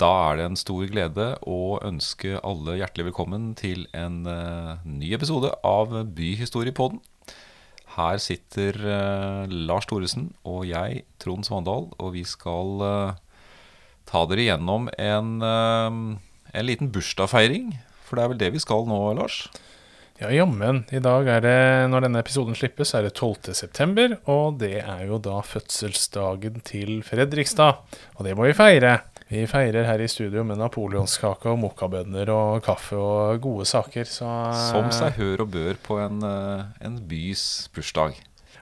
Da er det en stor glede å ønske alle hjertelig velkommen til en uh, ny episode av Byhistoriepodden. Her sitter uh, Lars Thoresen og jeg, Trond Svandal, og vi skal uh, ta dere gjennom en, en liten bursdagsfeiring. For det er vel det vi skal nå, Lars? Ja, jammen. I dag er det, når denne episoden slippes, er det 12. september, og det er jo da fødselsdagen til Fredrikstad. Og det må vi feire. Vi feirer her i studio med napoleonskake og mokkabønner og kaffe og gode saker, så Som seg hør og bør på en, eh, en bys bursdag.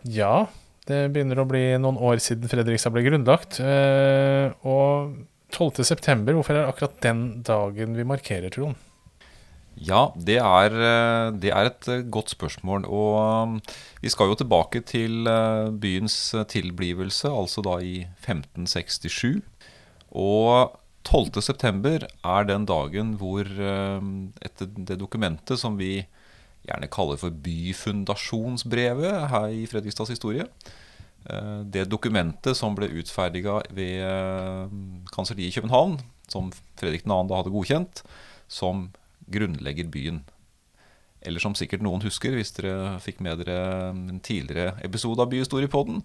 Ja, det begynner å bli noen år siden Fredrikstad ble grunnlagt. eh, Og 12. september, hvorfor er det akkurat den dagen vi markerer, Trond? Ja, det er, eh, det er et eh, godt spørsmål. Og vi skal jo tilbake til eh, byens eh, tilblivelse, altså da i 1567. Og 12. september er den dagen hvor eh, etter det dokumentet som vi gjerne kaller for byfundasjonsbrevet her i Fredrikstads historie, eh, det dokumentet som ble utferdiga ved eh, kanselliet i København, som Fredrik 2. da hadde godkjent, som grunnlegger byen. Eller som sikkert noen husker, hvis dere fikk med dere en tidligere episode av Byhistoriepodden,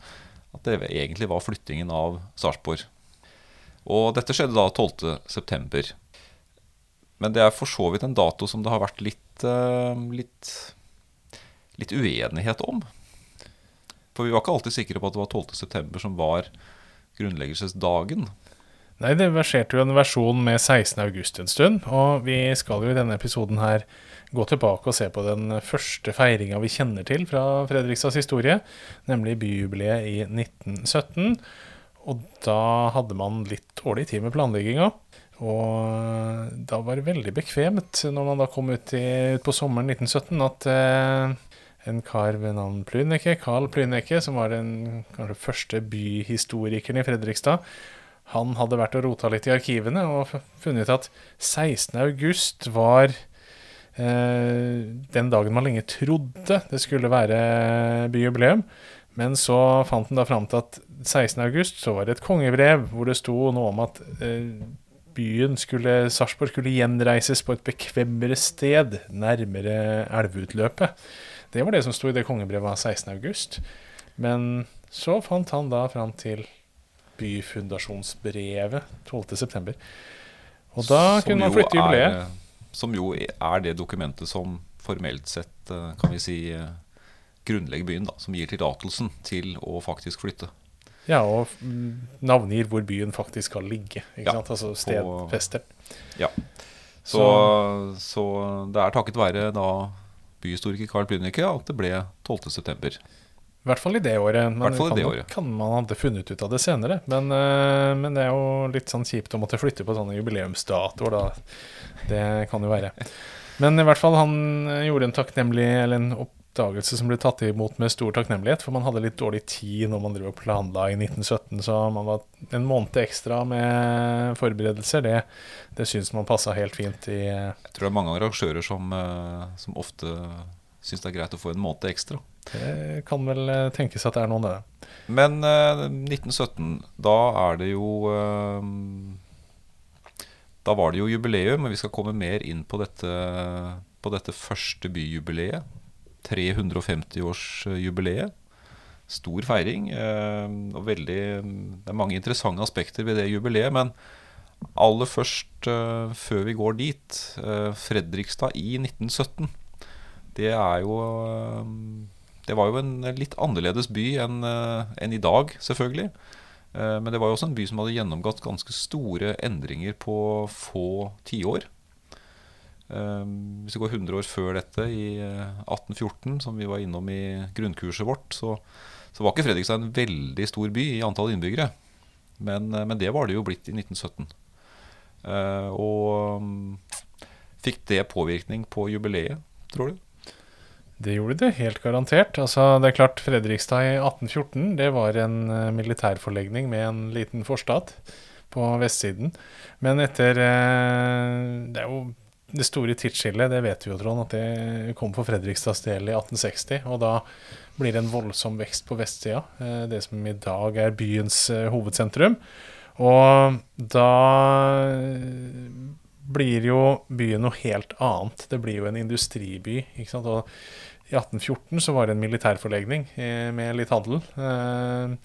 at det egentlig var flyttingen av Sarpsborg. Og dette skjedde da 12. september. Men det er for så vidt en dato som det har vært litt, eh, litt, litt uenighet om. For vi var ikke alltid sikre på at det var 12. september som var grunnleggelsesdagen. Nei, det verserte jo en versjon med 16. august en stund, og vi skal jo i denne episoden her gå tilbake og se på den første feiringa vi kjenner til fra Fredrikstads historie, nemlig byjubileet i 1917. Og da hadde man litt dårlig tid med planlegginga. Og da var det veldig bekvemt, når man da kom ut, i, ut på sommeren 1917, at eh, en kar ved navn Plyneke, Carl Plyneke, som var den kanskje første byhistorikeren i Fredrikstad, han hadde vært og rota litt i arkivene og funnet ut at 16. august var eh, den dagen man lenge trodde det skulle være byjubileum. Men så fant han da fram til at 16. august så var det et kongebrev hvor det sto noe om at eh, byen skulle, Sarpsborg skulle gjenreises på et bekvemmere sted, nærmere elveutløpet. Det var det som sto i det kongebrevet av 16. august. Men så fant han da fram til byfundasjonsbrevet 12. september. Og da Som kunne man flytte jubileet. er- Som jo er det dokumentet som formelt sett, eh, kan vi si, eh, grunnlegger byen. da, Som gir tillatelsen til å faktisk flytte. Ja, og mm, navngir hvor byen faktisk skal ligge. Ikke Ja, sant? Altså stedfester. Ja. Så, så det er takket være da byhistoriker Carl Plynnicke at det ble 12. september. I hvert fall i det året. Men hvert fall i kan, det året. kan man hadde funnet ut av det senere. Men, eh, men det er jo litt sånn kjipt å måtte flytte på sånne jubileumsdatoer, da. Det kan jo være. Men i hvert fall han gjorde en takknemlig, eller en oppdagelse som ble tatt imot med stor takknemlighet, for man hadde litt dårlig tid når man drev og planla i 1917, så man var en måned ekstra med forberedelser, det, det syns man passa helt fint i eh, Jeg tror det er mange arrangører som, eh, som ofte syns det er greit å få en måned ekstra. Det kan vel eh, tenkes at det er noe det. Men eh, 1917, da er det jo eh, Da var det jo jubileum, men vi skal komme mer inn på dette, på dette første byjubileet. 350-årsjubileet. Stor feiring. eh, og veldig Det er mange interessante aspekter ved det jubileet. Men aller først, eh, før vi går dit eh, Fredrikstad i 1917. Det er jo eh, Det var jo en litt annerledes by enn eh, enn i dag, selvfølgelig. Eh, Men det var jo også en by som hadde gjennomgått ganske store endringer på få tiår. Eh, Hvis vi går 100 år før dette, i eh, 1814, som vi var innom i grunnkurset vårt, så, så var ikke Fredrikstad en veldig stor by i antall innbyggere. Men, eh, men det var det jo blitt i 1917. Eh, Og mm, fikk det påvirkning på jubileet, tror du? Det gjorde det helt garantert. Altså, det er klart Fredrikstad i 1814 det var en eh, militærforlegning med en liten forstad på vestsiden. Men etter eh, Det er jo det store tidsskillet, det vet vi jo, Trond, at det kom for Fredrikstads del i 1860. Og da blir det en voldsom vekst på vestsida, eh, det som i dag er byens eh, hovedsentrum. Og da blir jo byen noe helt annet. Det blir jo en industriby. ikke sant? Og i 1814 så var det en militærforlegning eh, med litt handel. Eh,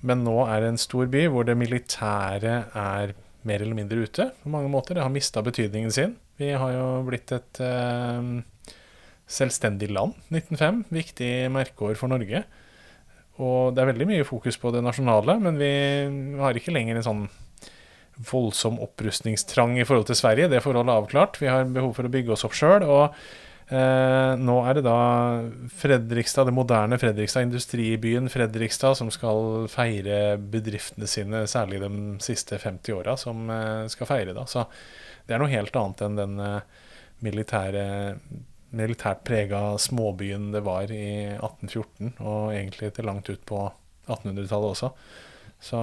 men nå er det en stor by hvor det militære er mer eller mindre ute på mange måter. Det har mista betydningen sin. Vi har jo blitt et eh, selvstendig land 1905. Viktig merkeår for Norge. Og det er veldig mye fokus på det nasjonale, men vi har ikke lenger en sånn voldsom opprustningstrang i forhold til Sverige. Det forholdet er avklart. Vi har behov for å bygge oss opp sjøl. Eh, nå er det da Fredrikstad, det moderne Fredrikstad, industribyen Fredrikstad, som skal feire bedriftene sine, særlig de siste 50 åra, som eh, skal feire da. Så det er noe helt annet enn den eh, militære militært prega småbyen det var i 1814, og egentlig til langt ut på 1800-tallet også. Så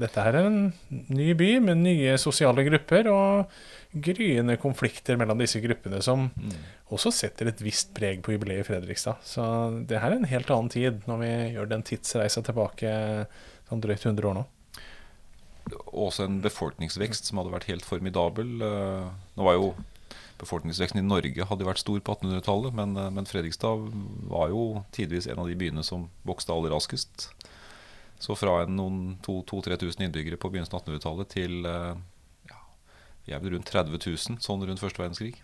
dette her er en ny by med nye sosiale grupper og gryende konflikter mellom disse gruppene, som mm. også setter et visst preg på jubileet i Fredrikstad. Så det her er en helt annen tid, når vi gjør den tidsreisa tilbake sånn drøyt 100 år nå. Også en befolkningsvekst som hadde vært helt formidabel. Eh, nå var jo befolkningsveksten i Norge hadde vært stor på 1800-tallet, men, eh, men, Fredrikstad var jo tidvis en av de byene som vokste aller raskest. Så fra en noen 2000-3000 innbyggere på begynnelsen av 1800-tallet til eh, ja, vi er rundt 30 000 sånn rundt første verdenskrig.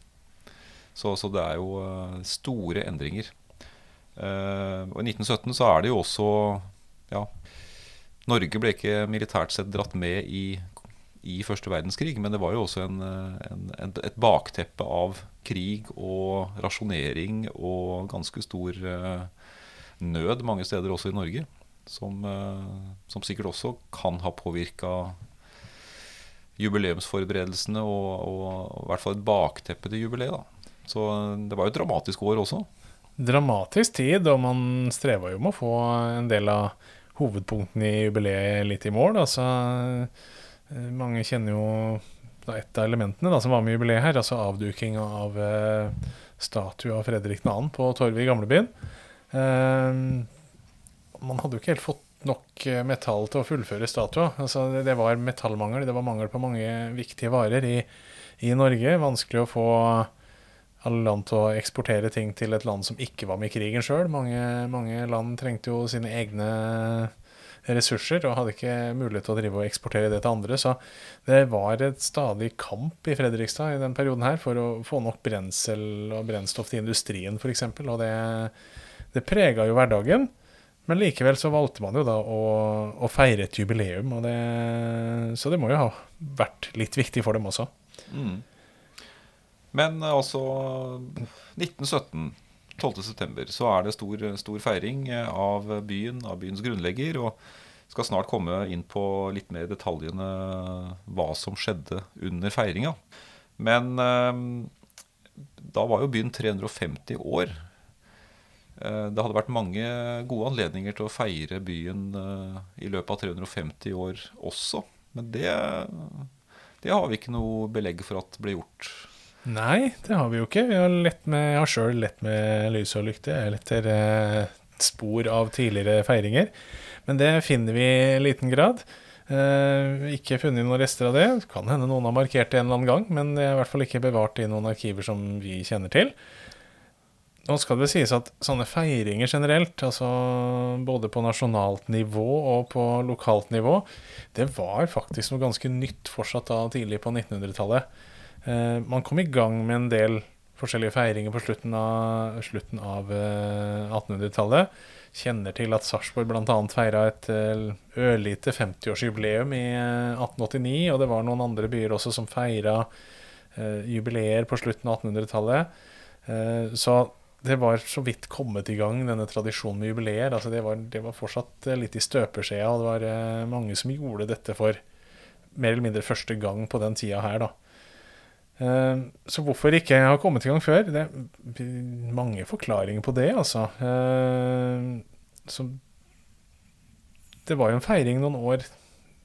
Så, så det er jo eh, store endringer. og I 1917 så er det jo også ja, Norge ble ikke militært sett dratt med i i første verdenskrig, men det var jo også en, en, et bakteppe av krig og rasjonering og ganske stor uh, nød mange steder også i Norge. Som, uh, som sikkert også kan ha påvirka jubileumsforberedelsene og, og, og, i hvert fall et bakteppe til jubileet. Da. Så det var jo et dramatisk år også. Dramatisk tid, og man streva jo med å få en del av hovedpunktene i jubileet litt i mål. altså Eh, mange kjenner jo da, et av elementene da, som var med i jubileet her, altså avduking av eh, statue av Fredrik 2. på torvet i gamlebyen. Eh, man hadde jo ikke helt fått nok eh, metall til å fullføre statua. Altså, det, var metallmangel, det var mangel på mange viktige varer i, i Norge. Vanskelig å få alle land til å eksportere ting til et land som ikke var med i krigen sjøl. Mange, mange, land trengte jo sine egne ressurser og hadde ikke mulighet til å drive og eksportere det til andre. Så det var et stadig kamp i Fredrikstad i den perioden her for å få nok brensel og brennstoff til industrien f.eks. Og det, det prega jo hverdagen. Men likevel så valgte man jo da å, å feire et jubileum, det, så det må jo ha vært litt viktig for dem også. Mm. Men altså 1917 12.9. så er det stor, stor, feiring av byen, av byens grunnlegger. Og skal snart komme inn på litt mer detaljene hva som skjedde under feiringa. Men eh, da var jo byen 350 år. Eh, det hadde vært mange gode anledninger til å feire byen eh, i løpet av 350 år også. Men det, det har vi ikke noe belegg for at ble gjort Nei, det har vi jo ikke. Vi har lett med, jeg har sjøl lett med lys og lykte etter eh, spor av tidligere feiringer. Men det finner vi i liten grad. Eh, ikke funnet noen rester av det. Kan hende noen har markert det en eller annen gang, men det er i hvert fall ikke bevart i noen arkiver som vi kjenner til. Nå skal det sies at sånne feiringer generelt, altså både på nasjonalt nivå og på lokalt nivå, det var faktisk noe ganske nytt fortsatt da tidlig på 1900-tallet. Eh, man kom i gang med en del forskjellige feiringer på slutten av, av 1800-tallet. Eh, Kjenner til at Sarpsborg bl.a. feira et eh, ørlite 50-årsjubileum i 1889. Og det var noen andre byer også som feira jubileer på slutten av 1800-tallet. så det var så vidt kommet i gang, denne tradisjonen med jubileer. Altså det, var, det var fortsatt litt i støpeskjea, og det var mange som gjorde dette for mer eller mindre første gang på den tida her, da. Eh, så hvorfor ikke har kommet i gang før? Det er mange forklaringer på det, altså. Eh, så det var jo en feiring noen år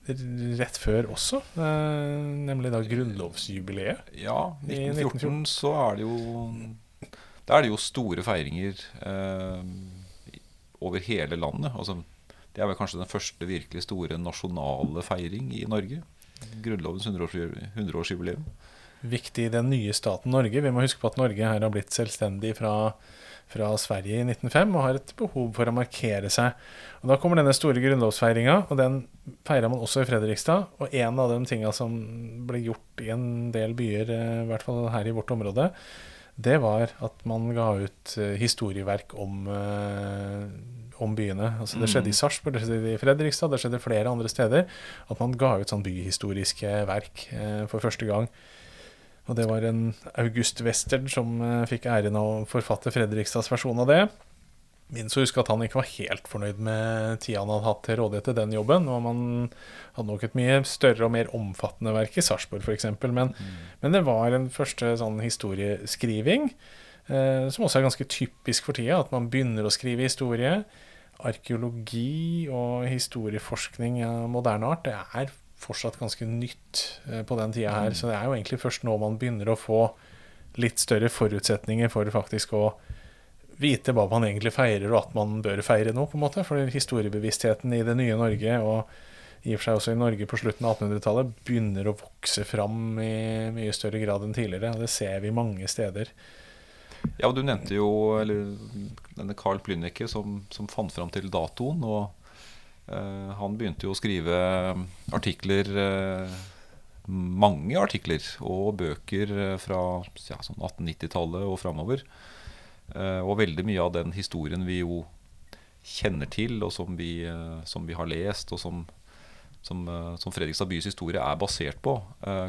rett før også, eh, nemlig da grunnlovsjubileet. Ja, 1914 så er det jo Da er det jo store feiringer eh, over hele landet. Altså Det er vel kanskje den første virkelig store nasjonale feiring i Norge. Grunnlovens 100-årsjubileum. Viktig i den nye staten Norge. Vi må huske på at Norge her har blitt selvstendig fra, fra Sverige i 1905 og har et behov for å markere seg. Og Da kommer denne store grunnlovsfeiringa, og den feira man også i Fredrikstad. Og en av de tinga som ble gjort i en del byer, eh, i hvert fall her i vårt område, det var at man ga ut eh, historieverk om, eh, om byene. Altså det skjedde i Sarpsborg, det skjedde i Fredrikstad, det skjedde flere andre steder. At man ga ut sånn byhistoriske verk eh, for første gang. Og det var en August Western som fikk æren av å forfatte Fredrikstads versjon av det. Minst å huske at han ikke var helt fornøyd med tida han hadde hatt til rådighet til den jobben. Og man hadde nok et mye større og mer omfattende verk i Sarpsborg f.eks. Men, men det var en første sånn historieskriving, eh, som også er ganske typisk for tida. At man begynner å skrive historie. Arkeologi og historieforskning av moderne art, det er fortsatt ganske nytt eh, på den tida her. Så det er jo egentlig først nå man begynner å få litt større forutsetninger for faktisk å vite hva man egentlig feirer, og at man bør feire noe, på en måte. For historiebevisstheten i det nye Norge, og i og for seg også i Norge på slutten av 1800-tallet, begynner å vokse fram i mye større grad enn tidligere. Og det ser vi mange steder. Ja, og Du nevnte jo eller, denne Carl Plünnecke som, som fant fram til datoen. og eh, Han begynte jo å skrive artikler, eh, mange artikler og bøker eh, fra ja, sånn 1890-tallet og framover. Eh, og veldig mye av den historien vi jo kjenner til, og som vi, eh, som vi har lest, og som, som, eh, som Fredrikstad bys historie er basert på,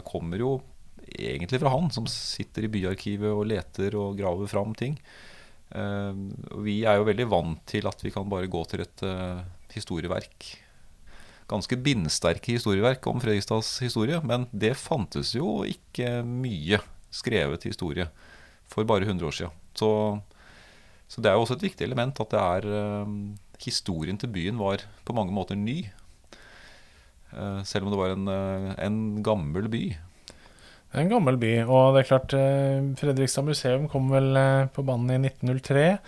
kommer jo egentlig fra han, som sitter i byarkivet og leter og graver fram ting. Vi er jo veldig vant til at vi kan bare gå til et historieverk. Ganske bindsterke historieverk om Fredrikstads historie, men det fantes jo ikke mye skrevet historie for bare 100 år siden. Så, så det er jo også et viktig element at det er eh, historien til byen var på mange måter ny. Eh, selv om det var en, eh, en gammel by. En gammel by, og det er klart Fredrikstad museum kom vel på banen i 1903.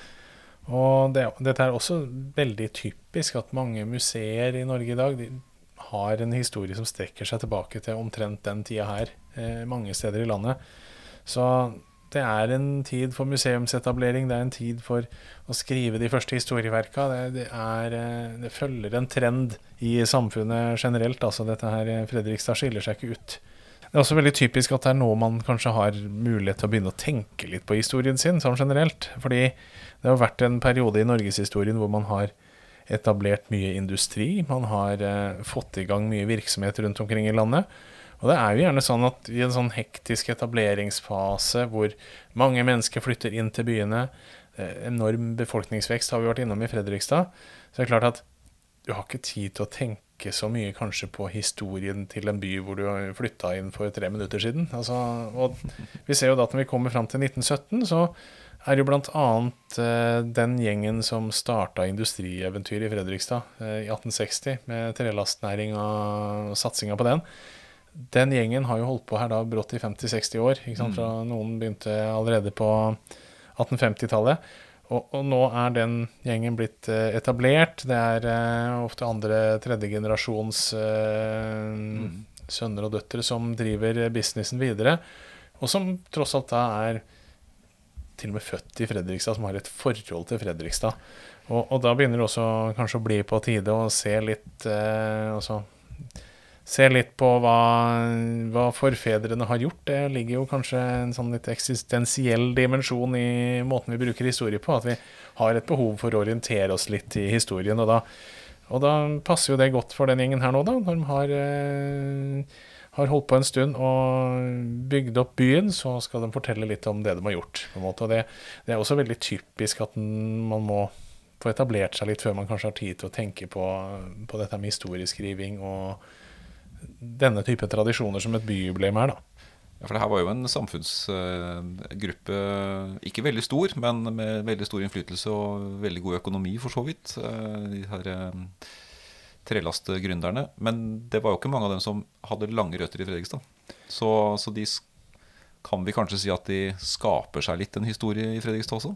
Og det, dette er også veldig typisk at mange museer i Norge i dag de har en historie som strekker seg tilbake til omtrent den tida her, eh, mange steder i landet. Så det er en tid for museumsetablering, det er en tid for å skrive de første historieverka. Det, det, er, eh, det følger en trend i samfunnet generelt. Altså dette her, eh, Fredrikstad skiller seg ikke ut. Det er også veldig typisk at det er nå man kanskje har mulighet til å begynne å tenke litt på historien sin, sånn generelt. Fordi det har vært en periode i norgeshistorien hvor man har etablert mye industri. Man har eh, fått i gang mye virksomhet rundt omkring i landet. Og det er jo gjerne sånn at i en sånn hektisk etableringsfase hvor mange mennesker flytter inn til byene, eh, enorm befolkningsvekst har vi vært innom i Fredrikstad, så er det klart at du har ikke tid til å tenke så mye kanskje på historien til en by hvor du flytta inn for tre minutter siden. Altså, og vi ser jo da at når vi kommer fram til 1917, så er jo bl.a. Eh, den gjengen som starta industrieventyret i Fredrikstad eh, i 1860, med trelastnæring og satsinga på den. Den gjengen har jo holdt på her da brått i 50-60 år. Sant? Fra noen begynte allerede på 1850-tallet. Og, og nå er den gjengen blitt uh, etablert. Det er uh, ofte andre, tredje generasjons eh, sønner og døtre som driver businessen videre. Og som tross alt da er til og med født i Fredrikstad, som har et forhold til Fredrikstad. Og, og da begynner det også kanskje å bli på tide å se litt altså, Se litt på hva, hva forfedrene har gjort. Det ligger jo kanskje en sånn litt eksistensiell dimensjon i måten vi bruker historie på. At vi har et behov for å orientere oss litt i historien. Og da, og da passer jo det godt for den gjengen her nå, da. Når de har, eh, har holdt på en stund og bygd opp byen, så skal de fortelle litt om det de har gjort. på en måte. Og det, det er også veldig typisk at man må få etablert seg litt før man kanskje har tid til å tenke på, på dette med historieskriving og denne type tradisjoner som et byjubileum er. da. Ja, for det her var jo en samfunnsgruppe, ikke veldig stor, men med veldig stor innflytelse og veldig god økonomi, for så vidt. eh, De her eh, trelastgründerne. Men det var jo ikke mange av dem som hadde lange røtter i Fredrikstad. Så, så de kan vi kanskje si at de skaper seg litt en historie i Fredrikstad også?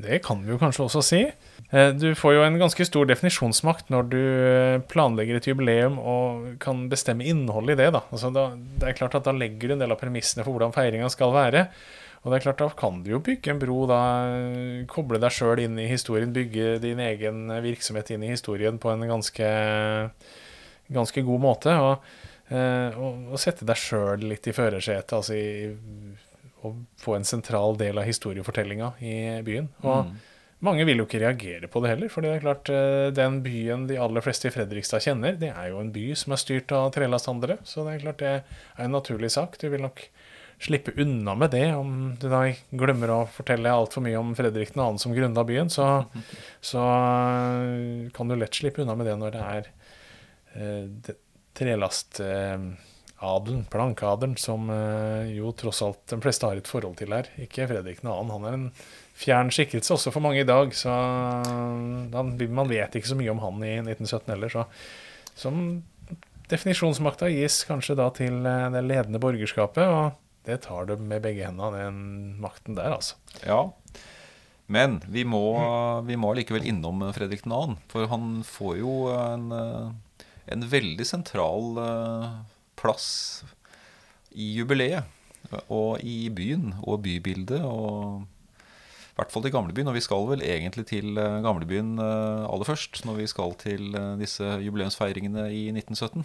Det kan vi jo kanskje også si. Eh, Du får jo en ganske stor definisjonsmakt når du eh, planlegger et jubileum og kan bestemme innholdet i det. Da. Altså da, det er klart at da legger du en del av premissene for hvordan feiringa skal være. Og det er klart Da kan du jo bygge en bro, da, koble deg sjøl inn i historien, bygge din egen virksomhet inn i historien på en ganske, ganske god måte. Og, eh, og, og sette deg sjøl litt i førersetet, altså i, og få en sentral del av historiefortellinga i byen. Og Mm. mange vil jo ikke reagere på det heller, for det er klart eh, den byen de aller fleste i Fredrikstad kjenner, det er jo en by som er styrt av trelasthandlere, så det er klart det er en naturlig sak. Du vil nok slippe unna med det om du da glemmer å fortelle altfor mye om Fredrik 2. som grunna byen, så, så eh, kan du lett slippe unna med det når det er eh, det- trelastadelen, plankadelen, som eh, jo tross alt de fleste har et forhold til her. Ikke Fredrik 2. Han er en fjern skikkelse også for mange i dag, så man vet ikke så mye om han i 1917 heller. Så som definisjonsmakta gis kanskje da til eh, det ledende borgerskapet, og det tar de med begge hendene, den makten der, altså. Ja. Men vi må, vi må likevel innom Fredrik 2., for han får jo en, eh, en veldig sentral plass i jubileet. Og i byen og bybildet, og i hvert fall til gamlebyen. Og vi skal vel egentlig til eh, gamlebyen eh, aller først, når vi skal til eh, disse jubileumsfeiringene i 1917.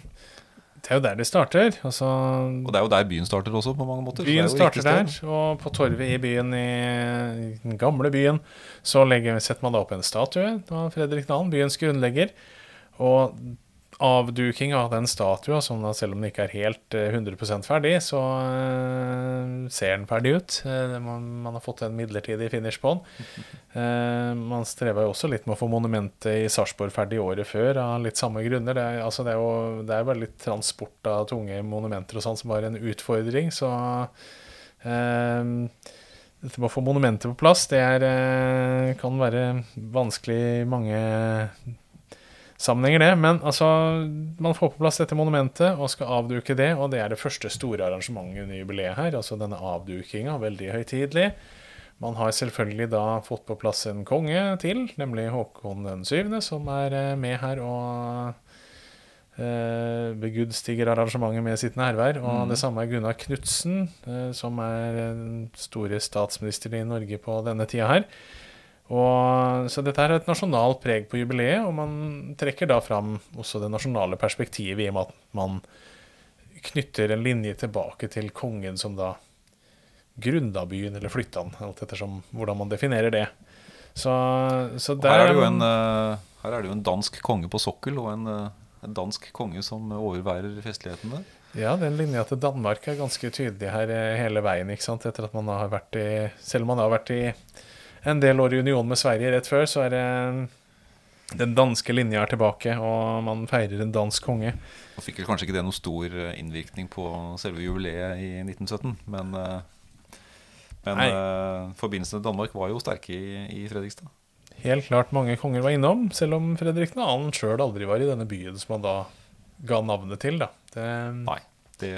Det er jo der det starter. Altså, Og det er jo der byen starter også, på mange måter. er Byen starter der, og på torvet i byen, i den gamle byen, så legger, setter man da opp en statue av Fredrik Dahlen, byens grunnlegger. Og avduking av den statua, som da selv om den ikke er helt eh, 100% ferdig, så uh, ser den ferdig ut. Uh, man, man har fått en midlertidig finish på den. Uh, man streva jo også litt med å få monumentet i Sarpsborg ferdig året før, av litt samme grunner. Det er, altså det er jo det er bare litt transport av tunge monumenter og sånn som var en utfordring, så eh, dette med å få monumentet på plass, det er, eh, kan være vanskelig mange sammenhenger, det. Men altså, man får på plass dette monumentet og skal avduke det, og det er det første store arrangementet under jubileet her. Altså denne avdukinga, veldig høytidelig. Man har selvfølgelig da fått på plass en konge til, nemlig Håkon den syvende, som er eh, med her og eh, begudstiger arrangementet med sitt nærvær. Og mm. det samme er Gunnar Knutsen, eh, som er den store statsministeren i Norge på denne tida her. Og, så dette er et nasjonalt preg på jubileet, og man trekker da fram også det nasjonale perspektivet i og med at man knytter en linje tilbake til kongen som da grunda byen, eller flytta den, alt ettersom hvordan man definerer det. Så, så der Her er, det en, eh, her er det jo en dansk konge på sokkel, og en, eh, en dansk konge som overværer festlighetene. Ja, den linja til Danmark er ganske tydelig her eh, hele veien, ikke sant? Etter at man har vært i Selv om man har vært i en del år i union med Sverige rett før, så er det den danske linja er tilbake, og man feirer en dansk konge. Og fikk vel kanskje ikke det noe stor eh, innvirkning på selve jubileet i 1917, men, eh, men Nei. eh, forbindelsene til Danmark var jo sterke i, i Fredrikstad. Helt klart mange konger var innom, selv om Fredrik 2. sjøl aldri var i denne byen som han da ga navnet til. da. Det, Nei, det,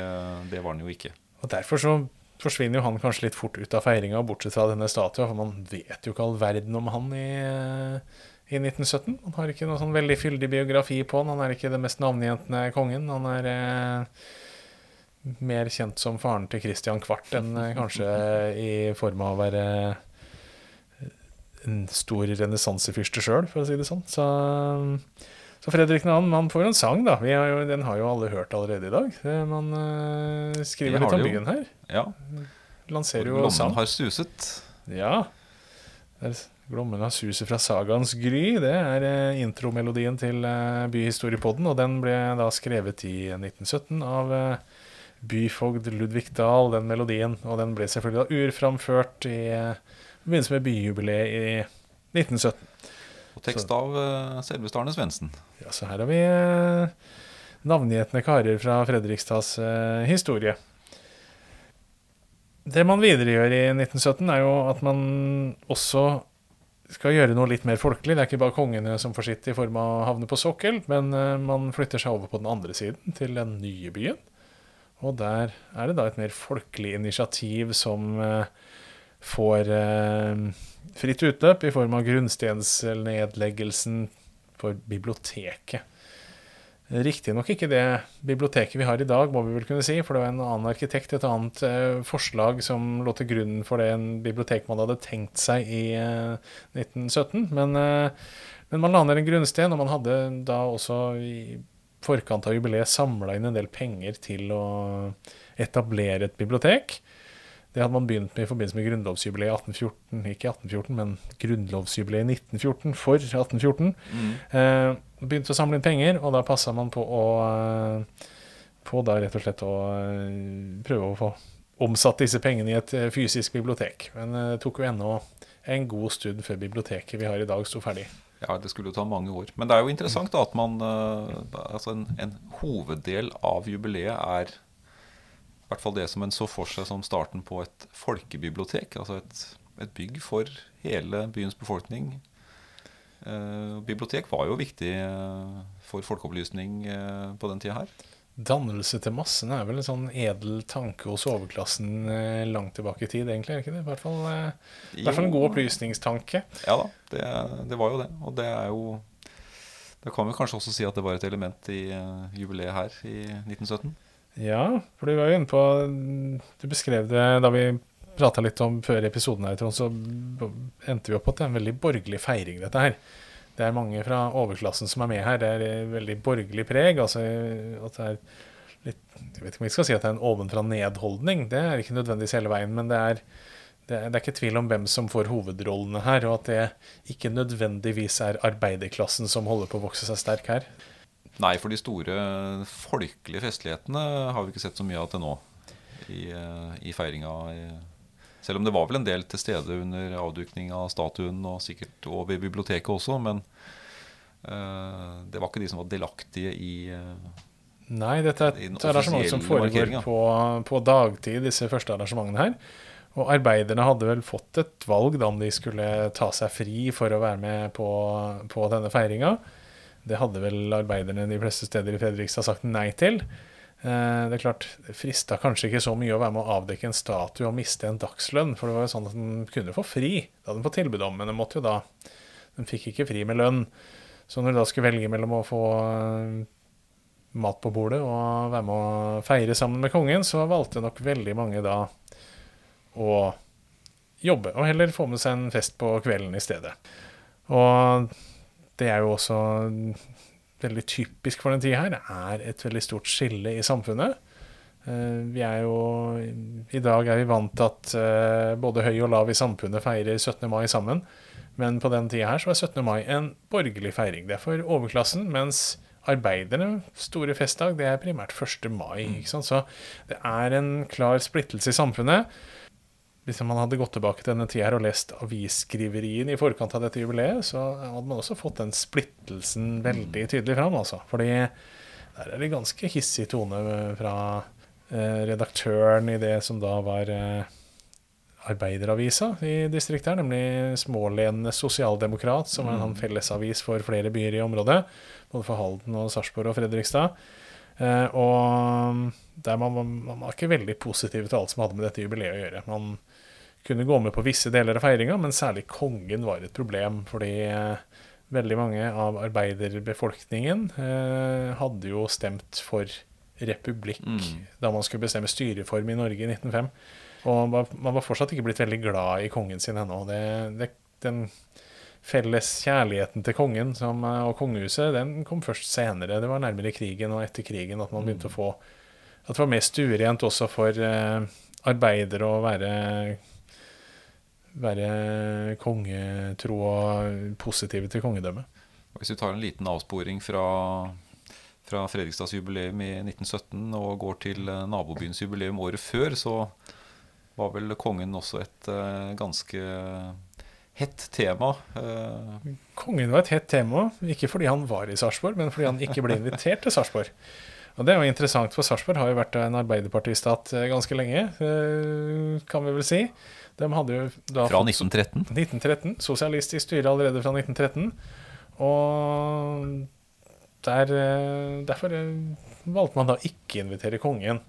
det var han jo ikke. og Derfor så forsvinner jo han kanskje litt fort ut av feiringa, bortsett fra denne statua, for man vet jo ikke all verden om han i, i 1917. Han har ikke noe sånn veldig fyldig biografi på han. Han er ikke den mest navngjentende kongen. Han er eh, mer kjent som faren til Christian Kvart enn eh, kanskje i form av å være en stor renessansefyrste sjøl, for å si det sånn. Så, så Fredrik Nahan, man får en sang, da. Vi har jo, den har jo alle hørt allerede i dag. Eh, Man uh, skriver litt om byen her. Ja, Lanserer jo sang. har suset. Ja. Glommen har suset fra sagaens gry. Det er uh, intromelodien til uh, Byhistoriepodden, og den ble da skrevet i 1917 av byfogd Ludvig Dahl, den melodien. Og den ble selvfølgelig da urframført i forbindelse med byjubileet i 1917. Og tekst av uh, selveste Arne Svendsen. Ja, så her har vi eh, navngjetne karer fra Fredrikstads eh, historie. Det man videre gjør i 1917, er jo at man også skal gjøre noe litt mer folkelig. Det er ikke bare kongene som får sitt i form av å havne på sokkel, men eh, man flytter seg over på den andre siden, til den nye byen. Og der er det da et mer folkelig initiativ som får fritt utløp i form av grunnstensnedleggelsen for biblioteket. Riktignok ikke det biblioteket vi har i dag, må vi vel kunne si, for det var en annen arkitekt, et annet eh, forslag som lå til grunn for det en bibliotek man hadde tenkt seg i eh, 1917. Men, eh, men man la ned en grunnsten, og man hadde da også i forkant av jubileet samla inn en del penger til å etablere et bibliotek. Det hadde man begynt med i forbindelse med grunnlovsjubileet 1814, ikke 1814, men grunnlovsjubileet 1914 for 1814. Mm. Eh, begynte å samle inn penger, og da passa man på å eh, På da rett og slett å eh, prøve å få omsatt disse pengene i et eh, fysisk bibliotek. Men det tok jo ennå en god stund før biblioteket vi har i dag, sto ferdig. Ja, det skulle jo ta mange år. Men det er jo interessant da, at man Altså en, en hoveddel av jubileet er hvert fall det som en så for seg som starten på et folkebibliotek. Altså et, et bygg for hele byens befolkning. Eh, bibliotek var jo viktig eh, for folkeopplysning eh, på den tida her. Dannelse til massene er vel en sånn edel tanke hos overklassen eh, langt tilbake i tid, egentlig? er det ikke det? I hvert fall, eh, i hvert fall en god opplysningstanke. Ja da, det, det var jo det. Og det er jo Da kan vi kanskje også si at det var et element i eh, jubileet her i 1917. Ja, for du var jo inne på Du beskrev det da vi prata litt om før episoden her, Trond, så endte vi opp på at det er en veldig borgerlig feiring, dette her. Det er mange fra overklassen som er med her. Det er eh, veldig borgerlig preg. Altså at det er litt Jeg vet ikke om vi skal si at det er en ovenfra-ned-holdning. Det er ikke nødvendigvis hele veien, men det er, det er, det er ikke tvil om hvem som får hovedrollene her, og at det ikke nødvendigvis er arbeiderklassen som holder på å vokse seg sterk her. Nei, for de store folkelige festlighetene har vi ikke sett så mye av til nå i, eh, i feiringa. Selv om det var vel en del til stede under avdukning av statuen, og sikkert over biblioteket også, men uh, det var ikke de som var delaktige i uh, Nei, dette er et arrangement som foregår på, på dagtid, disse første arrangementene her. Og arbeiderne hadde vel fått et valg da om de skulle ta seg fri for å være med på, på denne feiringa. Det hadde vel arbeiderne de fleste steder i Fredrikstad sagt nei til. Eh, det er klart, det frista kanskje ikke så mye å være med å avdekke en statue og miste en dagslønn, for det var jo sånn at den kunne få fri. Det hadde den fått tilbud om, men den måtte jo da Den fikk ikke fri med lønn. Så når du da skulle velge mellom å få eh, mat på bordet og være med å feire sammen med kongen, så valgte nok veldig mange da å jobbe, og heller få med seg en fest på kvelden i stedet. Og det er jo også veldig typisk for den tida her. Er et veldig stort skille i samfunnet. Eh, Vi er jo I dag er vi vant til at eh, både høy og lav i samfunnet feirer 17. mai sammen. Men på den tida her så var 17. mai en borgerlig feiring. Det er for overklassen, mens arbeiderne, store festdag, det er primært 1. mai. Så det er en klar splittelse i samfunnet. Hvis man hadde gått tilbake til denne tida her og lest avisskriverien i forkant av dette jubileet, så hadde man også fått den splittelsen veldig tydelig fram. Altså. Fordi der er det ganske hissig tone fra eh, redaktøren i det som da var eh, arbeideravisa i distriktet her, nemlig Smålenenes Sosialdemokrat, som er en sånn fellesavis for flere byer i området, både for Halden og Sarpsborg og Fredrikstad. Eh, og der man, man, man var ikke veldig positiv til alt som hadde med dette jubileet å gjøre. Man kunne gå med på visse deler av feiringa, men særlig kongen var et problem, fordi eh, veldig mange av arbeiderbefolkningen eh, hadde jo stemt for republikk Mm. da man skulle bestemme styreform i Norge i 1905. Og man var, fortsatt ikke blitt veldig glad i kongen sin ennå. Det, det, den felles kjærligheten til kongen som, eh, og kongehuset den kom først senere. Det var nærmere krigen og etter krigen at man begynte å få At det var mer stuerent også for eh, arbeidere å være være kongetro og positive til kongedømmet. Hvis vi tar en liten avsporing fra, fra Fredrikstads jubileum i 1917 og går til eh, nabobyens jubileum året før, så var vel kongen også et eh, ganske hett tema. Eh, Kongen var et hett tema, ikke fordi han var i Sarpsborg, men fordi han ikke ble invitert til Sarpsborg. Og det er jo interessant, for Sarpsborg har jo vært en arbeiderpartistat eh, ganske lenge, eh, kan vi vel si. De hadde jo da fra 1913. 1913. Sosialistisk styre allerede fra 1913. Og der, eh, derfor valgte man da ikke invitere kongen.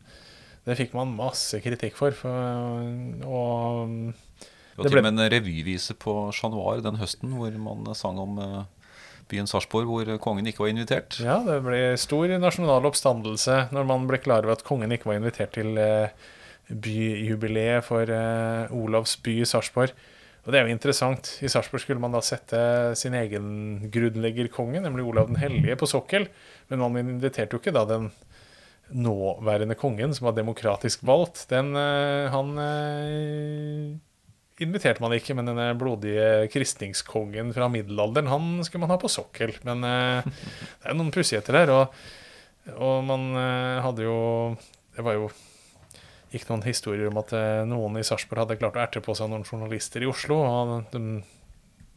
Det fikk man masse kritikk for. for og Det var til og med en revyvise på Chat Noir den høsten hvor man sang om byen Sarpsborg, hvor kongen ikke var invitert. Ja, det ble stor nasjonal oppstandelse når man ble klar over at kongen ikke var invitert til eh, byjubileet for eh, Olavs by i Sarpsborg. Og det er jo interessant. I Sarpsborg skulle man da sette sin egen grunnleggerkonge, nemlig Olav den hellige, på sokkel. Men man inviterte jo ikke da den nåværende kongen, som var demokratisk valgt. Den, han inviterte man ikke, men denne blodige kristningskongen fra middelalderen, han skulle man ha på sokkel. Men uh, det er noen pussigheter der. Og, og, man uh, hadde jo Det var jo gikk noen historier om at uh, noen i Sarpsborg hadde klart å erte på seg noen journalister i Oslo. Og det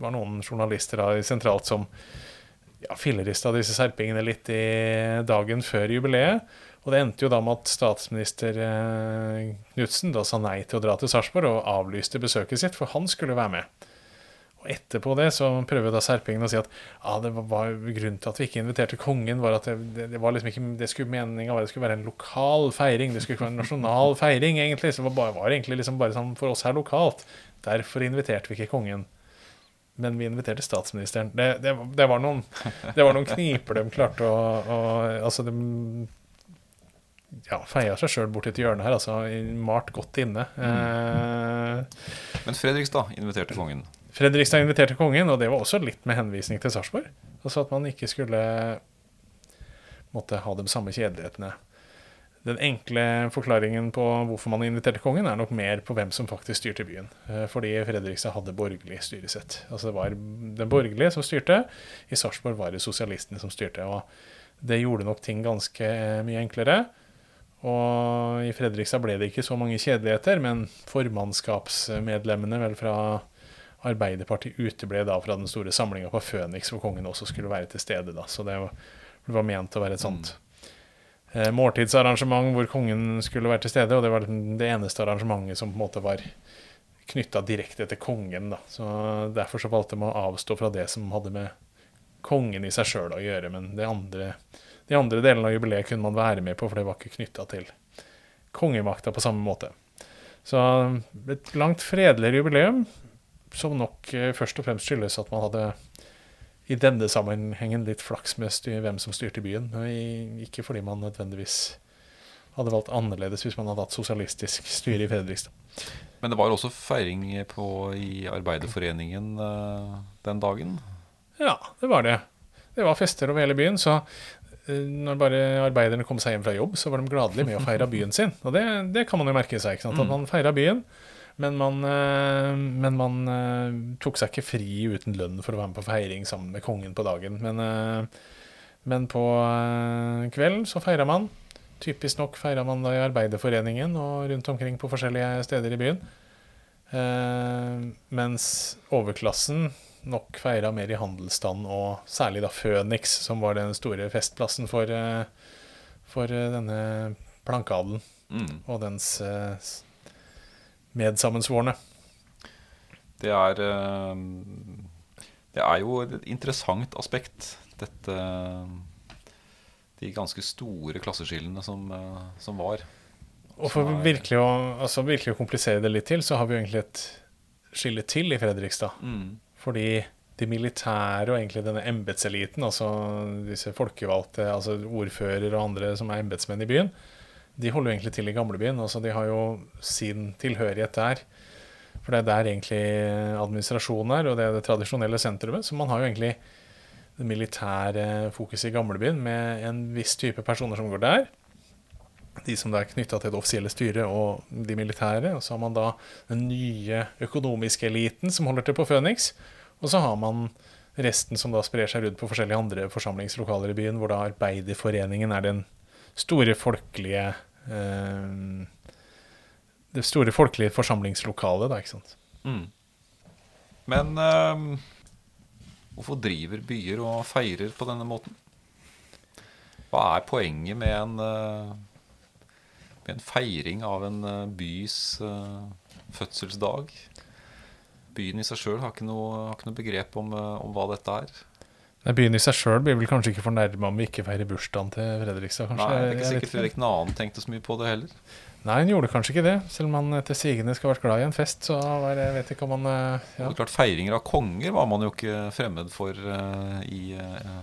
var noen journalister da sentralt som ja, fillerista disse serpingene litt i dagen før jubileet. Og det endte jo da med at statsminister eh, Knutsen da sa nei til å dra til Sarpsborg og avlyste besøket sitt, for han skulle være med. Og etterpå det så prøver da Serpingen å si at ja, det var, grunnen til at vi ikke inviterte kongen, var at det, det, var liksom ikke, det skulle meninga var det skulle være en lokal feiring. Det skulle ikke være en nasjonal feiring, egentlig. Så det var, bare, var egentlig liksom bare sånn for oss her lokalt. Derfor inviterte vi ikke kongen. Men vi inviterte statsministeren. Det, det, det var, noen, det var noen kniper de klarte å, å Altså, de ja, feia seg sjøl bort et hjørne her, altså. Malt godt inne. Mm. Eh, Men Fredrikstad inviterte kongen? Fredrikstad inviterte kongen, og det var også litt med henvisning til Sarpsborg. Altså at man ikke skulle måtte ha de samme kjedelighetene. Den enkle forklaringen på hvorfor man inviterte kongen, er nok mer på hvem som faktisk styrte byen. Eh, fordi Fredrikstad hadde borgerlig styresett. Altså det var den borgerlige som styrte. I Sarpsborg var det sosialistene som styrte. Og det gjorde nok ting ganske mye enklere. Og i Fredrikstad ble det ikke så mange kjedeligheter, men formannskapsmedlemmene vel fra Arbeiderpartiet uteble da fra den store samlinga på Føniks, hvor kongen også skulle være til stede. da, Så det var, det var ment å være et sånt eh, måltidsarrangement hvor kongen skulle være til stede. Og det var det eneste arrangementet som på en måte var knytta direkte til kongen. da, så Derfor så valgte man å avstå fra det som hadde med kongen i seg sjøl å gjøre. Men det andre de andre delene av jubileet kunne man være med på, for det var ikke knytta til kongemakta på samme måte. Så et langt fredeligere jubileum, som nok eh, først og fremst skyldes at man hadde i denne sammenhengen litt flaks med styr, hvem som styrte byen. Ikke fordi man nødvendigvis hadde valgt annerledes hvis man hadde hatt sosialistisk styre i Fredrikstad. Men det var også feiring på, i Arbeiderforeningen uh, den dagen? Ja, det var det. Det var fester over hele byen. Så Eh, når bare arbeiderne kom seg hjem fra jobb, så var de gladelige med å feire byen sin. Og det, det kan man jo merke seg. At mm. man feira byen, men man, eh, men man, eh, tok seg ikke fri uten lønn for å være med på feiring sammen med kongen på dagen. Men, men på kvelden så feira man. Typisk nok feira man da i Arbeiderforeningen og rundt omkring på forskjellige steder i byen. mens overklassen nok feira mer i handelsstand, og særlig da Føniks, som var den store festplassen for, eh, for eh, denne plankeadelen mm. og dens eh, medsammensvorne. Det er Det er jo et interessant aspekt, dette De ganske store klasseskillene som, som var. Og for virkelig å, altså virkelig å komplisere det litt til, så har vi jo egentlig et skille til i Fredrikstad. Mm. Fordi de militære og egentlig denne embetseliten, altså disse folkevalgte, altså ordfører og andre som er embetsmenn i byen, de holder jo egentlig til i gamlebyen. Altså de har jo sin tilhørighet der. For det er der egentlig administrasjonen er, og det er det tradisjonelle sentrumet. Så man har jo egentlig det militære fokuset i gamlebyen med en viss type personer som går der. De som er knytta til det offisielle styret og de militære. Og så har man da den nye økonomiske eliten som holder til på Phoenix. Og så har man resten som da sprer seg rundt på forskjellige andre forsamlingslokaler i byen, hvor da Arbeiderforeningen er den store folkelige eh, Det store folkelige forsamlingslokalet, da, ikke sant. Mm. Men eh, hvorfor driver byer og feirer på denne måten? Hva er poenget med en, eh, med en feiring av en eh, bys eh, fødselsdag? Byen i seg sjøl har, har, ikke noe begrep om, eh, om, hva dette er. Nei, Byen i seg sjøl blir vel kanskje ikke fornærma om vi ikke feirer bursdagen til Fredrikstad? Nei, det er ikke sikkert Fredrik 2. tenkte så mye på det heller. Nei, han gjorde kanskje ikke det. Selv om han etter sigende skal ha vært glad i en fest, så var det, jeg vet ikke om han eh, Og ja. klart, Feiringer av konger var man jo ikke fremmed for uh, i uh,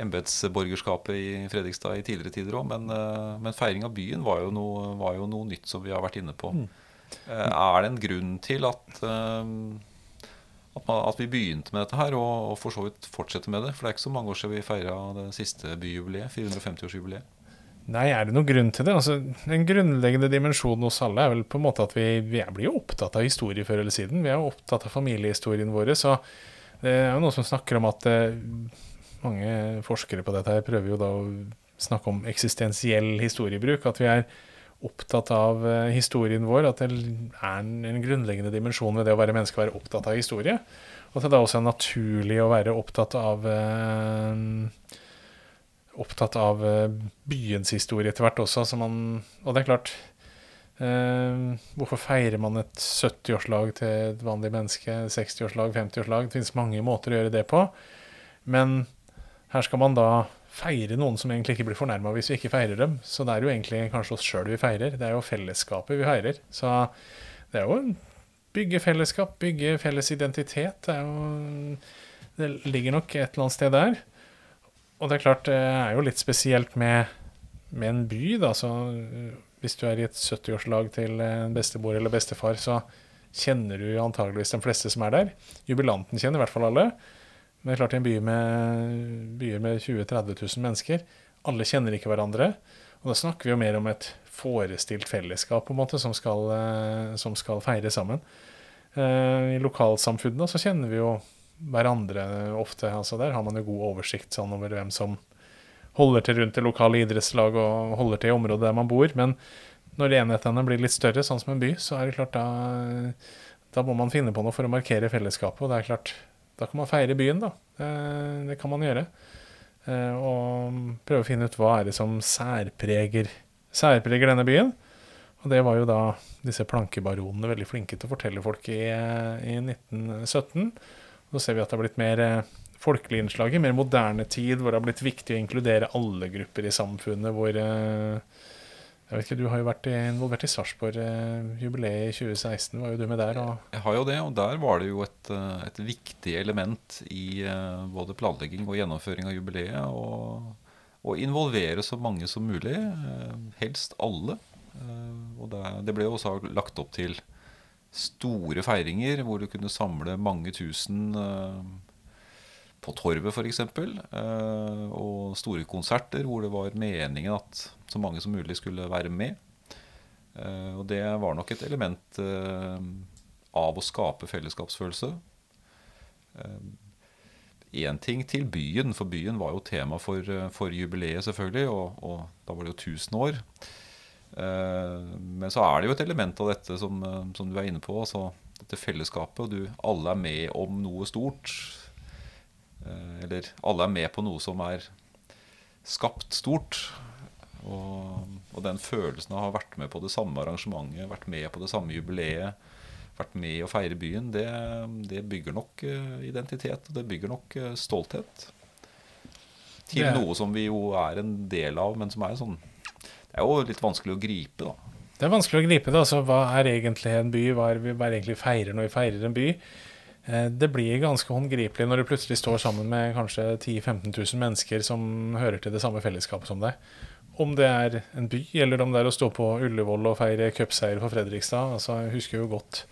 embetsborgerskapet i Fredrikstad i tidligere tider òg. Men, uh, men feiring av byen var jo, noe, var jo noe nytt som vi har vært inne på. Mm. Eh, er det en grunn til at, eh, at, vi begynte med dette her, og, og for så vidt fortsetter med det? For det er ikke så mange år siden vi feira det siste byjubileet, 450-årsjubileet. Nei, er det noen grunn til det? Altså, den grunnleggende dimensjonen hos alle er vel på en måte at vi, vi blir jo opptatt av historie før eller siden. Vi er jo opptatt av familiehistorien vår. Så det er jo noen som snakker om at eh, mange forskere på dette her prøver jo da å snakke om eksistensiell historiebruk. At vi er opptatt av eh, historien vår. At det er en, en grunnleggende dimensjon ved det å være menneske å være opptatt av historie. Og at det da også er naturlig å være opptatt av eh, opptatt av eh, byens historie etter hvert også. Så man, og det er klart eh, Hvorfor feirer man et 70-årslag til et vanlig menneske? 60-årslag, 50-årslag? Det finnes mange måter å gjøre det på. Men her skal man da feire noen som egentlig ikke blir fornærma hvis vi ikke feirer dem. Så det er jo egentlig kanskje oss sjøl vi feirer. Det er jo fellesskapet vi feirer. Så det er jo en bygge fellesskap, bygge felles identitet. Det, jo, det ligger nok et eller annet sted der. Og det er klart, det er jo litt spesielt med, med en by, da. Så øh, hvis du er i et 70-årslag til en bestemor eller bestefar, så kjenner du antageligvis de fleste som er der. Jubilanten kjenner i hvert fall alle. Men det er klart, i en by med, byer med 20 000-30 000 mennesker, alle kjenner ikke hverandre. Og da snakker vi jo mer om et forestilt fellesskap på en måte, som skal, øh, som skal feire sammen. Eh, I lokalsamfunnene så kjenner vi jo hverandre ofte. altså Der har man jo god oversikt sånn over hvem som holder til rundt det lokale idrettslaget og holder til i området der man bor. Men når enhetene blir litt større, sånn som en by, så er det klart da, da må man finne på noe for å markere fellesskapet. Og det er klart, da kan man feire byen, da. Det, det kan man gjøre. Eh, Og prøve å finne ut hva er det som særpreger, særpreger denne byen. Og det var jo da disse plankebaronene veldig flinke til å fortelle folk i, i 1917. Så ser vi at det har blitt mer eh, folkelig innslag i mer moderne tid, hvor det har blitt viktig å inkludere alle grupper i samfunnet. Hvor eh, jeg vet ikke, Du har jo vært involvert i Sarpsborg-jubileet i 2016. Var jo du med der? Jeg har jo det, og der var det jo et, eh, et viktig element i eh, både planlegging og gjennomføring av jubileet. Å involvere så mange som mulig, eh, helst alle. Eh, Og det, det ble jo også lagt opp til store feiringer hvor du kunne samle mange tusen eh, på Torvet f.eks. Uh, og store konserter hvor det var meningen at så mange som mulig skulle være med. Eh, og det var nok et element eh, av å skape fellesskapsfølelse. Én ting til byen, for byen var jo tema for, eh, for jubileet, selvfølgelig. Og, og da var det jo 1000 år. Eh, men så er det jo et element av dette som, eh, som du er inne på. Altså dette fellesskapet. Og du, alle er med om noe stort. Eh, eller alle er med på noe som er skapt stort. Og, og den følelsen av å ha vært med på det samme arrangementet, vært med på det samme jubileet, vært med å feire byen, det, det bygger nok eh, identitet. Og det bygger nok eh, stolthet. Til Det noe som vi jo er en del av, men som er sånn Det er jo litt vanskelig å gripe, da. Det er vanskelig å gripe det. altså Hva er egentlig en by? Hva er vi bare egentlig feirer når vi feirer en by? Eh, Det blir ganske håndgripelig når du plutselig står sammen med kanskje 10 000-15 000 mennesker som hører til det samme fellesskapet som deg. Om det er en by, eller om det er å stå på Ullevål og feire cupseier for Fredrikstad. Altså, Jeg husker jo godt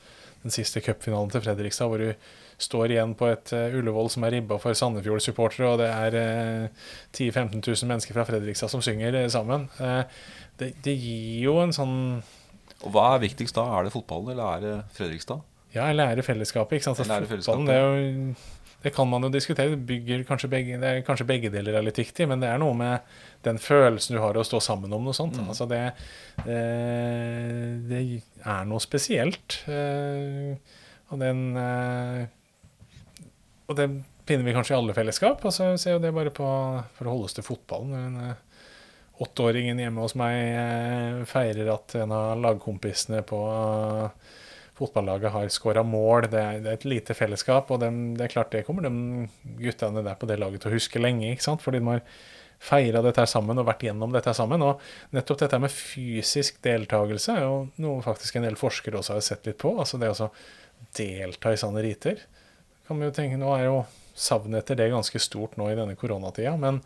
den siste cupfinalen til Fredrikstad, hvor du står igjen på et eh, Ullevål som er ribba for Sandefjord-supportere, og det er eh, 10 000-15 000 mennesker fra Fredrikstad som synger eh, sammen. Det, det gir jo en sånn Og hva er viktigst da? Er det fotballen, eller er det Fredrikstad? Ja, er fellesskapet? ikke sant? Altså, det fotballen, det, jo, det kan man jo diskutere. Det, bygger kanskje begge, det er kanskje begge deler er litt viktig, men det er noe med den følelsen du har av å stå sammen om noe sånt. Mm. Altså det, eh, det er noe spesielt. Eh, og den eh, Og det finner vi kanskje i alle fellesskap. Og så ser jo det bare på For å holde oss til fotballen. Men, Åtteåringen hjemme hos meg feirer at en av lagkompisene på fotballaget har skåra mål. Det er, det er, et lite fellesskap, og dem, det er klart det kommer de guttene der på det laget til å huske lenge. ikke sant? Fordi de har feira dette sammen og vært gjennom dette sammen. Og nettopp dette med fysisk deltakelse er jo noe faktisk en del forskere også har sett litt på. Altså det å delta i sånne riter. Kan man jo tenke, Nå er jo savnet etter det ganske stort nå i denne koronatida, men,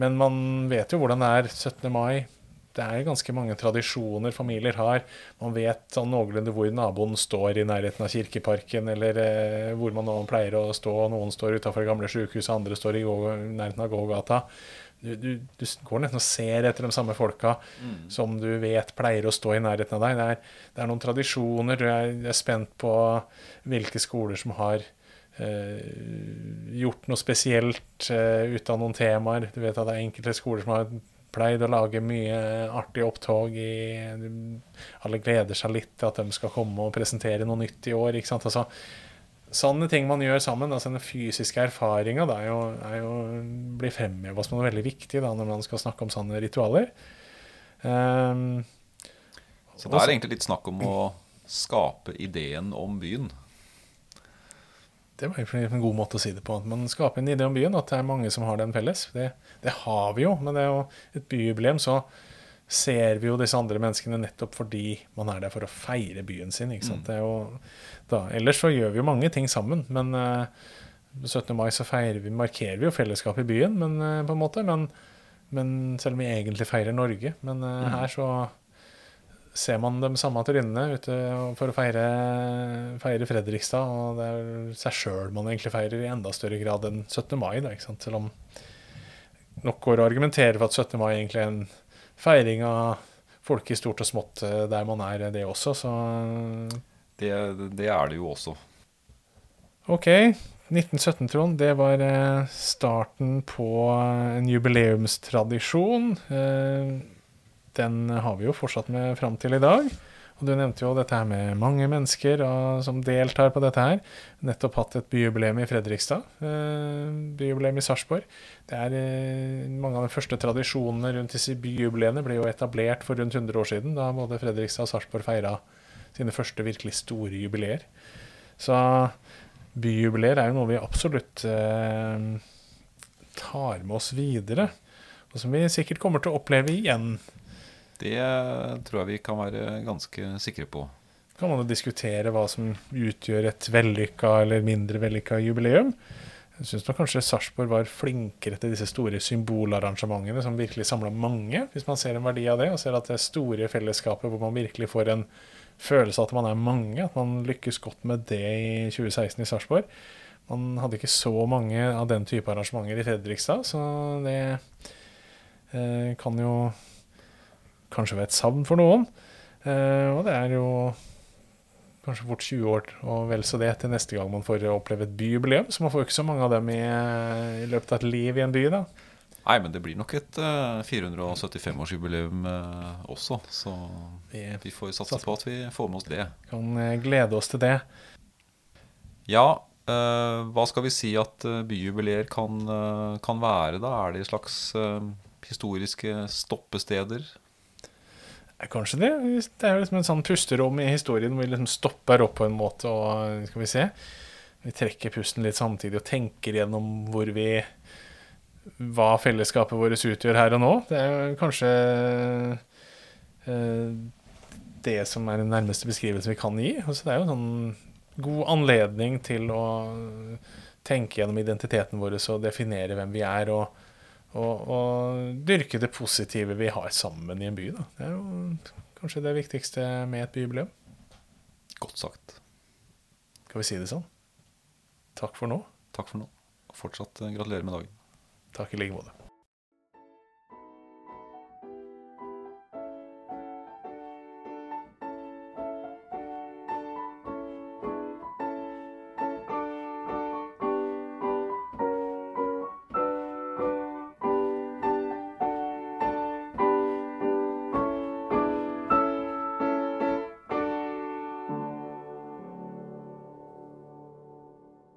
men man vet jo hvordan det er 17. mai det er ganske mange tradisjoner familier har. Man vet sånn noenlunde hvor naboen står i nærheten av Kirkeparken, eller eh, hvor man nå pleier å stå. Noen står utafor det gamle sykehuset, andre står i, nærheten av gågata du, du, du, går nesten og ser etter de samme folka mm. som du vet pleier å stå i nærheten av deg. Det er, det er noen tradisjoner. Er, er, spent på hvilke skoler som har eh, gjort noe spesielt eh, ut av noen temaer. Du vet at det er enkelte skoler som har pleid å lage mye artige opptog. I, alle gleder seg litt til at de skal komme og presentere noe nytt i år. ikke sant? Altså, sånne ting man gjør sammen, altså den fysiske erfaringa, blir fremheva som noe veldig viktig da, når man skal snakke om sånne ritualer. Um, så det er egentlig litt snakk om å skape ideen om byen? Det var en god måte å si det på. At man skaper en idé om byen, at det er mange som har den felles. Det, det har vi jo, men det er jo et byjubileum, så ser vi jo disse andre menneskene nettopp fordi man er der for å feire byen sin. ikke sant? Mm. Jo, da, ellers så gjør vi jo mange ting sammen, men uh, eh, 17. mai så vi, markerer vi jo fellesskap i byen, men, uh, på en måte, men, men, selv om vi egentlig feirer Norge. Men uh, mm. her så ser man de samme trynene ute for å feire, feire, Fredrikstad. Og det er seg sjøl man egentlig feirer i enda større grad enn 17. mai. Da? Selv om nok går å argumentere for at 17. mai egentlig er en feiring av folk i stort og smått eh, der man er, det også, så det, det er det jo også. OK. 1917, Trond, det var eh, starten på eh, en jubileumstradisjon. Den har vi jo fortsatt med fram til i dag. Og Du nevnte jo dette her med mange mennesker som deltar på dette her. Nettopp hatt et byjubileum i Fredrikstad. Eh, byjubileum i Sarpsborg. Det er eh, Mange av de første tradisjonene rundt disse byjubileene ble jo etablert for rundt 100 år siden, da både Fredrikstad og Sarpsborg feira sine første virkelig store jubileer. Så byjubileer er jo noe vi absolutt eh, tar med oss videre. Og som vi sikkert kommer til å oppleve igjen det tror jeg vi kan være ganske sikre på. Kan man jo diskutere hva som utgjør et vellykka eller mindre vellykka jubileum. Jeg syns kanskje Sarpsborg var flinkere til disse store symbolarrangementene som virkelig samla mange, hvis man ser en verdi av det, og ser at det store fellesskapet hvor man virkelig får en følelse av at man er mange, at man lykkes godt med det i 2016 i Sarpsborg. Man hadde ikke så mange av den type arrangementer i Fredrikstad, så det eh, kan jo kanskje ved et savn for noen. Eh, og det er jo kanskje fort 20 år og vel så det til neste gang man får oppleve et byjubileum. Så man får jo ikke så mange av dem i, i, løpet av et liv i en by, da. Nei, men det blir nok et uh, eh, 475-årsjubileum uh, eh, også. Så vi, vi får satse på at vi får med oss det. Kan uh, glede oss til det. Ja, uh, hva skal vi si at byjubileer kan, kan, være, da? Er det slags historiske stoppesteder? Kanskje det. Det er jo liksom en sånn pusterom i historien hvor vi liksom stopper opp på en måte og skal vi se Vi trekker pusten litt samtidig og tenker gjennom hvor vi hva fellesskapet vårt utgjør her og nå. Det er kanskje eh, det som er den nærmeste beskrivelsen vi kan gi. Altså, det er jo en sånn god anledning til å tenke gjennom identiteten vår og definere hvem vi er. og og, og, dyrke det positive vi har sammen i en by. Da. Det er jo kanskje det viktigste med et byjubileum. Godt sagt. Skal vi si det sånn? Takk for nå. Takk for nå. Og fortsatt eh, gratulerer med dagen. Takk i like måte.